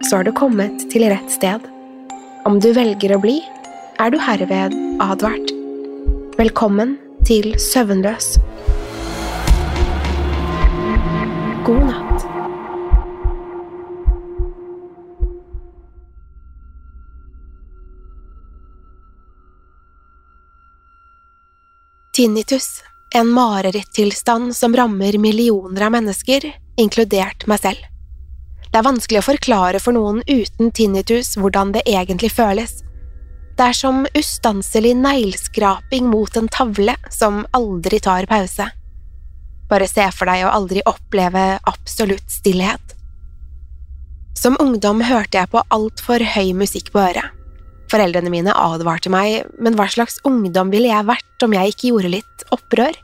så har du kommet til rett sted. Om du velger å bli, er du herved advart. Velkommen til Søvnløs. God natt. Tinnitus, en mareritttilstand som rammer millioner av mennesker, inkludert meg selv. Det er vanskelig å forklare for noen uten tinnitus hvordan det egentlig føles. Det er som ustanselig negleskraping mot en tavle som aldri tar pause. Bare se for deg å aldri oppleve absolutt stillhet. Som ungdom hørte jeg på altfor høy musikk på øret. Foreldrene mine advarte meg, men hva slags ungdom ville jeg vært om jeg ikke gjorde litt opprør?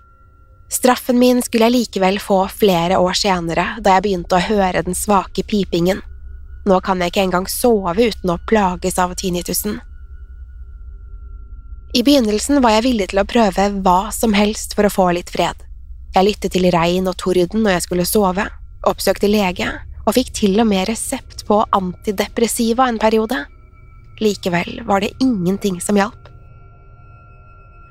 Straffen min skulle jeg likevel få flere år senere, da jeg begynte å høre den svake pipingen. Nå kan jeg ikke engang sove uten å plages av tinnitusen. I begynnelsen var jeg villig til å prøve hva som helst for å få litt fred. Jeg lyttet til regn og torden når jeg skulle sove, oppsøkte lege og fikk til og med resept på antidepressiva en periode. Likevel var det ingenting som hjalp.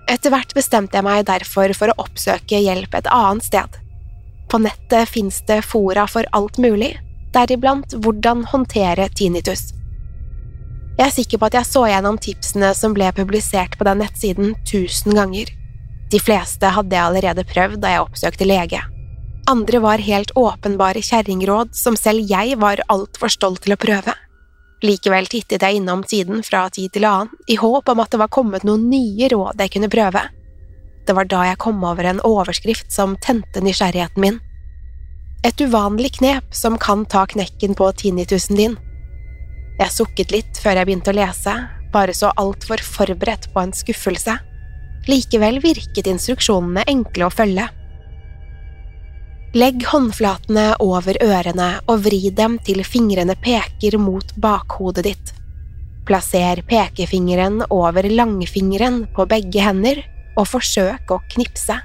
Etter hvert bestemte jeg meg derfor for å oppsøke hjelp et annet sted. På nettet fins det fora for alt mulig, deriblant hvordan håndtere tinnitus. Jeg er sikker på at jeg så gjennom tipsene som ble publisert på den nettsiden tusen ganger. De fleste hadde jeg allerede prøvd da jeg oppsøkte lege. Andre var helt åpenbare kjerringråd som selv jeg var altfor stolt til å prøve. Likevel tittet jeg innom siden fra tid til annen, i håp om at det var kommet noen nye råd jeg kunne prøve. Det var da jeg kom over en overskrift som tente nysgjerrigheten min. Et uvanlig knep som kan ta knekken på tinnitusen din. Jeg sukket litt før jeg begynte å lese, bare så altfor forberedt på en skuffelse. Likevel virket instruksjonene enkle å følge. Legg håndflatene over ørene og vri dem til fingrene peker mot bakhodet ditt. Plasser pekefingeren over langfingeren på begge hender og forsøk å knipse.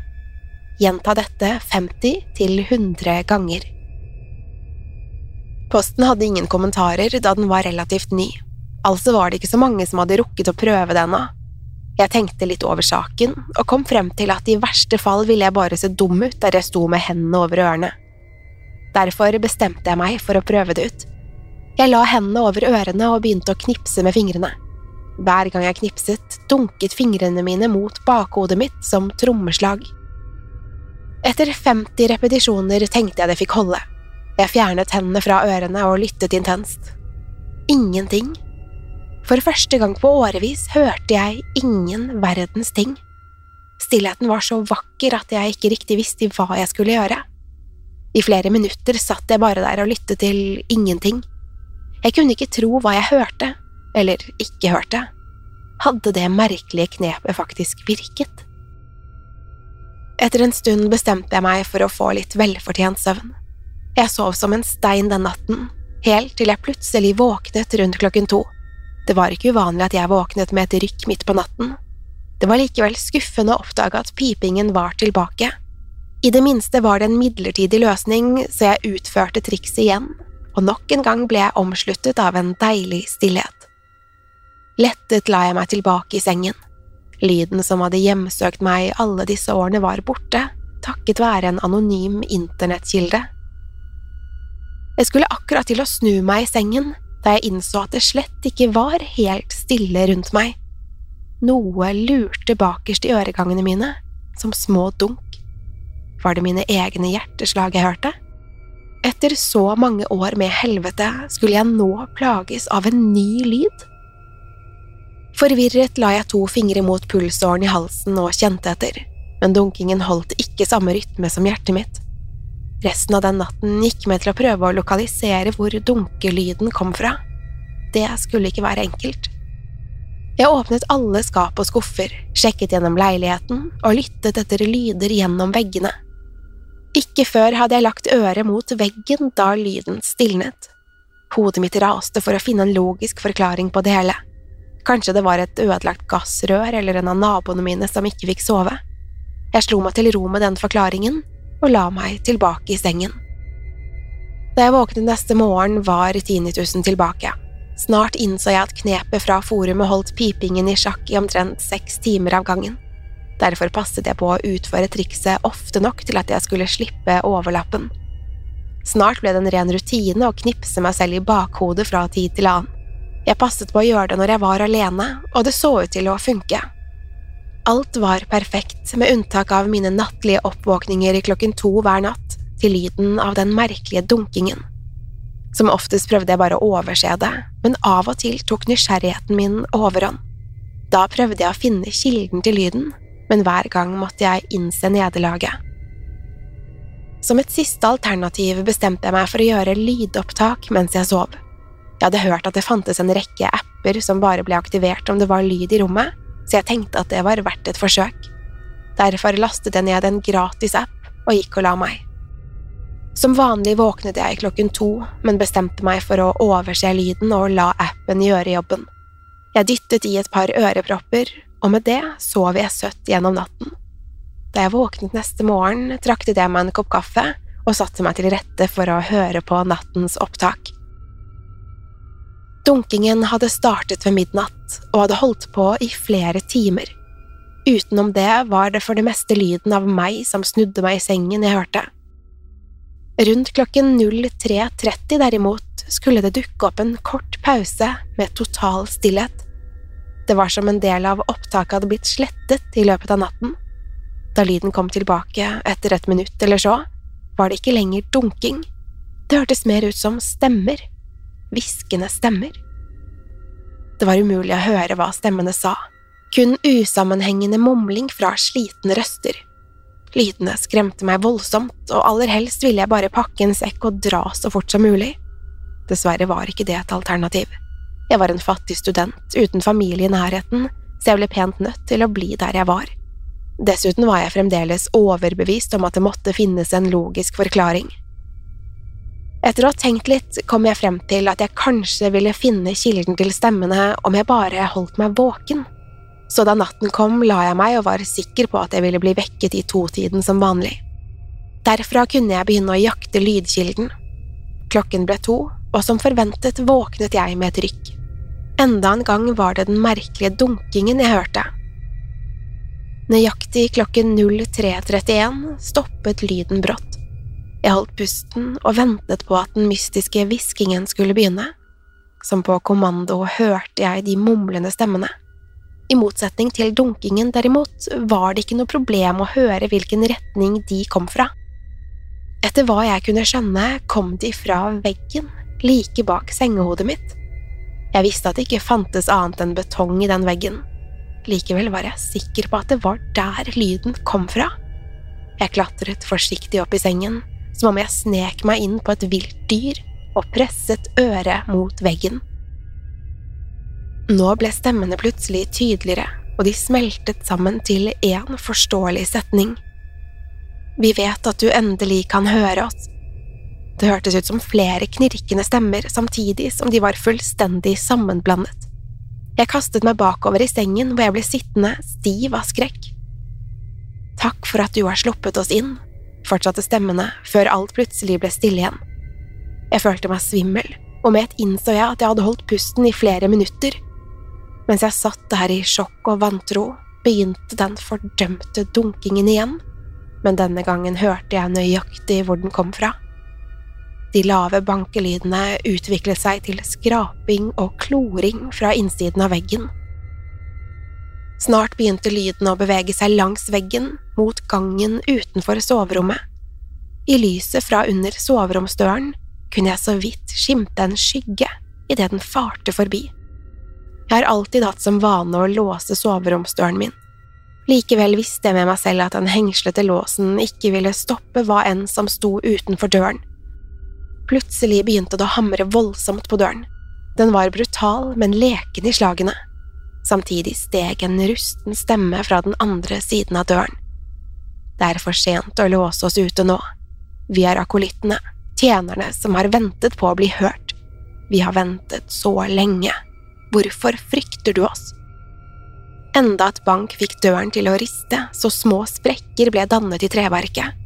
Gjenta dette 50 til 100 ganger. Posten hadde ingen kommentarer da den var relativt ny, altså var det ikke så mange som hadde rukket å prøve det ennå. Jeg tenkte litt over saken, og kom frem til at i verste fall ville jeg bare se dum ut der jeg sto med hendene over ørene. Derfor bestemte jeg meg for å prøve det ut. Jeg la hendene over ørene og begynte å knipse med fingrene. Hver gang jeg knipset, dunket fingrene mine mot bakhodet mitt som trommeslag. Etter 50 repetisjoner tenkte jeg det fikk holde. Jeg fjernet hendene fra ørene og lyttet intenst. Ingenting. For første gang på årevis hørte jeg ingen verdens ting. Stillheten var så vakker at jeg ikke riktig visste hva jeg skulle gjøre. I flere minutter satt jeg bare der og lyttet til ingenting. Jeg kunne ikke tro hva jeg hørte, eller ikke hørte. Hadde det merkelige knepet faktisk virket? Etter en stund bestemte jeg meg for å få litt velfortjent søvn. Jeg sov som en stein den natten, helt til jeg plutselig våknet rundt klokken to. Det var ikke uvanlig at jeg våknet med et rykk midt på natten. Det var likevel skuffende å oppdage at pipingen var tilbake. I det minste var det en midlertidig løsning, så jeg utførte trikset igjen, og nok en gang ble jeg omsluttet av en deilig stillhet. Lettet la jeg meg tilbake i sengen. Lyden som hadde hjemsøkt meg alle disse årene, var borte, takket være en anonym internettkilde. Jeg skulle akkurat til å snu meg i sengen da jeg innså at det slett ikke var helt stille rundt meg. Noe lurte bakerst i øregangene mine, som små dunk. Var det mine egne hjerteslag jeg hørte? Etter så mange år med helvete skulle jeg nå plages av en ny lyd? Forvirret la jeg to fingre mot pulsåren i halsen og kjente etter, men dunkingen holdt ikke samme rytme som hjertet mitt. Resten av den natten gikk med til å prøve å lokalisere hvor dunkelyden kom fra. Det skulle ikke være enkelt. Jeg åpnet alle skap og skuffer, sjekket gjennom leiligheten og lyttet etter lyder gjennom veggene. Ikke før hadde jeg lagt øret mot veggen da lyden stilnet. Hodet mitt raste for å finne en logisk forklaring på det hele. Kanskje det var et ødelagt gassrør eller en av naboene mine som ikke fikk sove. Jeg slo meg til ro med den forklaringen og la meg tilbake i sengen. Da jeg våknet neste morgen, var tinnitusen tilbake. Snart innså jeg at knepet fra forumet holdt pipingen i sjakk i omtrent seks timer av gangen. Derfor passet jeg på å utføre trikset ofte nok til at jeg skulle slippe overlappen. Snart ble det en ren rutine å knipse meg selv i bakhodet fra tid til annen. Jeg passet på å gjøre det når jeg var alene, og det så ut til å funke. Alt var perfekt, med unntak av mine nattlige oppvåkninger klokken to hver natt til lyden av den merkelige dunkingen. Som oftest prøvde jeg bare å overse det, men av og til tok nysgjerrigheten min overhånd. Da prøvde jeg å finne kilden til lyden, men hver gang måtte jeg innse nederlaget. Som et siste alternativ bestemte jeg meg for å gjøre lydopptak mens jeg sov. Jeg hadde hørt at det fantes en rekke apper som bare ble aktivert om det var lyd i rommet, så jeg tenkte at det var verdt et forsøk. Derfor lastet jeg ned en gratis app og gikk og la meg. Som vanlig våknet jeg klokken to, men bestemte meg for å overse lyden og la appen gjøre jobben. Jeg dyttet i et par ørepropper, og med det sov jeg søtt gjennom natten. Da jeg våknet neste morgen, traktet jeg meg en kopp kaffe og satte meg til rette for å høre på nattens opptak. Dunkingen hadde startet ved midnatt og hadde holdt på i flere timer. Utenom det var det for det meste lyden av meg som snudde meg i sengen jeg hørte. Rundt klokken 03.30 derimot skulle det dukke opp en kort pause med total stillhet. Det var som en del av opptaket hadde blitt slettet i løpet av natten. Da lyden kom tilbake etter et minutt eller så, var det ikke lenger dunking. Det hørtes mer ut som stemmer hviskende stemmer. Det var umulig å høre hva stemmene sa, kun usammenhengende mumling fra slitne røster. Lydene skremte meg voldsomt, og aller helst ville jeg bare pakke en sekk og dra så fort som mulig. Dessverre var ikke det et alternativ. Jeg var en fattig student uten familie i nærheten, så jeg ble pent nødt til å bli der jeg var. Dessuten var jeg fremdeles overbevist om at det måtte finnes en logisk forklaring. Etter å ha tenkt litt kom jeg frem til at jeg kanskje ville finne kilden til stemmene om jeg bare holdt meg våken. Så da natten kom, la jeg meg og var sikker på at jeg ville bli vekket i totiden som vanlig. Derfra kunne jeg begynne å jakte lydkilden. Klokken ble to, og som forventet våknet jeg med et rykk. Enda en gang var det den merkelige dunkingen jeg hørte. Nøyaktig klokken 03.31 stoppet lyden brått. Jeg holdt pusten og ventet på at den mystiske hviskingen skulle begynne. Som på kommando hørte jeg de mumlende stemmene. I motsetning til dunkingen, derimot, var det ikke noe problem å høre hvilken retning de kom fra. Etter hva jeg kunne skjønne, kom de fra veggen, like bak sengehodet mitt. Jeg visste at det ikke fantes annet enn betong i den veggen. Likevel var jeg sikker på at det var der lyden kom fra. Jeg klatret forsiktig opp i sengen, som om jeg snek meg inn på et vilt dyr og presset øret mot veggen. Nå ble stemmene plutselig tydeligere, og de smeltet sammen til én forståelig setning. Vi vet at du endelig kan høre oss. Det hørtes ut som flere knirkende stemmer samtidig som de var fullstendig sammenblandet. Jeg kastet meg bakover i sengen hvor jeg ble sittende stiv av skrekk. Takk for at du har sluppet oss inn, fortsatte stemmene før alt plutselig ble stille igjen. Jeg følte meg svimmel, og med et innså jeg at jeg hadde holdt pusten i flere minutter. Mens jeg satt der i sjokk og vantro, begynte den fordømte dunkingen igjen, men denne gangen hørte jeg nøyaktig hvor den kom fra. De lave bankelydene utviklet seg til skraping og kloring fra innsiden av veggen. Snart begynte lyden å bevege seg langs veggen, mot gangen utenfor soverommet. I lyset fra under soveromsdøren kunne jeg så vidt skimte en skygge idet den farte forbi. Jeg har alltid hatt som vane å låse soveromsdøren min. Likevel visste jeg med meg selv at den hengslete låsen ikke ville stoppe hva enn som sto utenfor døren. Plutselig begynte det å hamre voldsomt på døren. Den var brutal, men leken i slagene. Samtidig steg en rusten stemme fra den andre siden av døren. Det er for sent å låse oss ute nå. Vi er akolittene, tjenerne som har ventet på å bli hørt. Vi har ventet så lenge. Hvorfor frykter du oss? Enda et bank fikk døren til å riste, så små sprekker ble dannet i treverket.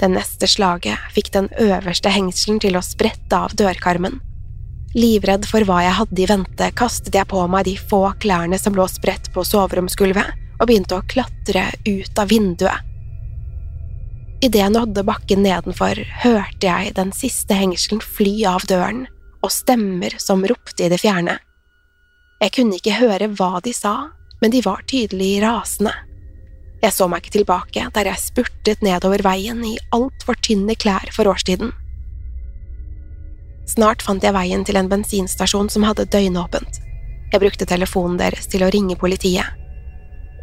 Det neste slaget fikk den øverste hengselen til å sprette av dørkarmen. Livredd for hva jeg hadde i vente, kastet jeg på meg de få klærne som lå spredt på soveromsgulvet, og begynte å klatre ut av vinduet. Idet jeg nådde bakken nedenfor, hørte jeg den siste hengselen fly av døren, og stemmer som ropte i det fjerne. Jeg kunne ikke høre hva de sa, men de var tydelig rasende. Jeg så meg ikke tilbake der jeg spurtet nedover veien i altfor tynne klær for årstiden. Snart fant jeg veien til en bensinstasjon som hadde døgnåpent. Jeg brukte telefonen deres til å ringe politiet.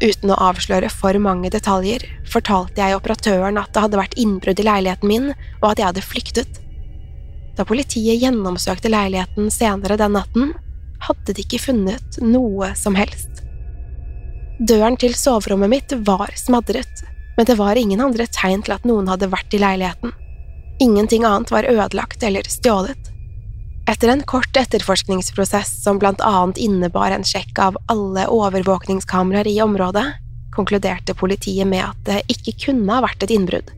Uten å avsløre for mange detaljer fortalte jeg operatøren at det hadde vært innbrudd i leiligheten min, og at jeg hadde flyktet. Da politiet gjennomsøkte leiligheten senere den natten, hadde de ikke funnet noe som helst. Døren til soverommet mitt var smadret, men det var ingen andre tegn til at noen hadde vært i leiligheten. Ingenting annet var ødelagt eller stjålet. Etter en kort etterforskningsprosess som blant annet innebar en sjekk av alle overvåkningskameraer i området, konkluderte politiet med at det ikke kunne ha vært et innbrudd.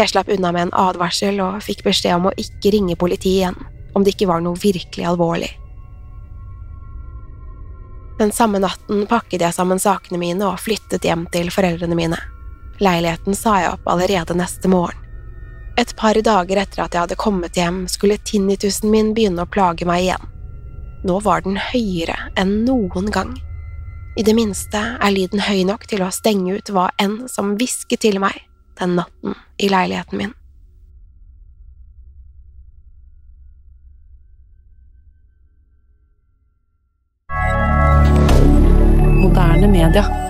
Jeg slapp unna med en advarsel og fikk beskjed om å ikke ringe politiet igjen om det ikke var noe virkelig alvorlig. Den samme natten pakket jeg sammen sakene mine og flyttet hjem til foreldrene mine. Leiligheten sa jeg opp allerede neste morgen. Et par dager etter at jeg hadde kommet hjem, skulle tinnitusen min begynne å plage meg igjen. Nå var den høyere enn noen gang. I det minste er lyden høy nok til å stenge ut hva enn som hvisket til meg den natten i leiligheten min. moderne media.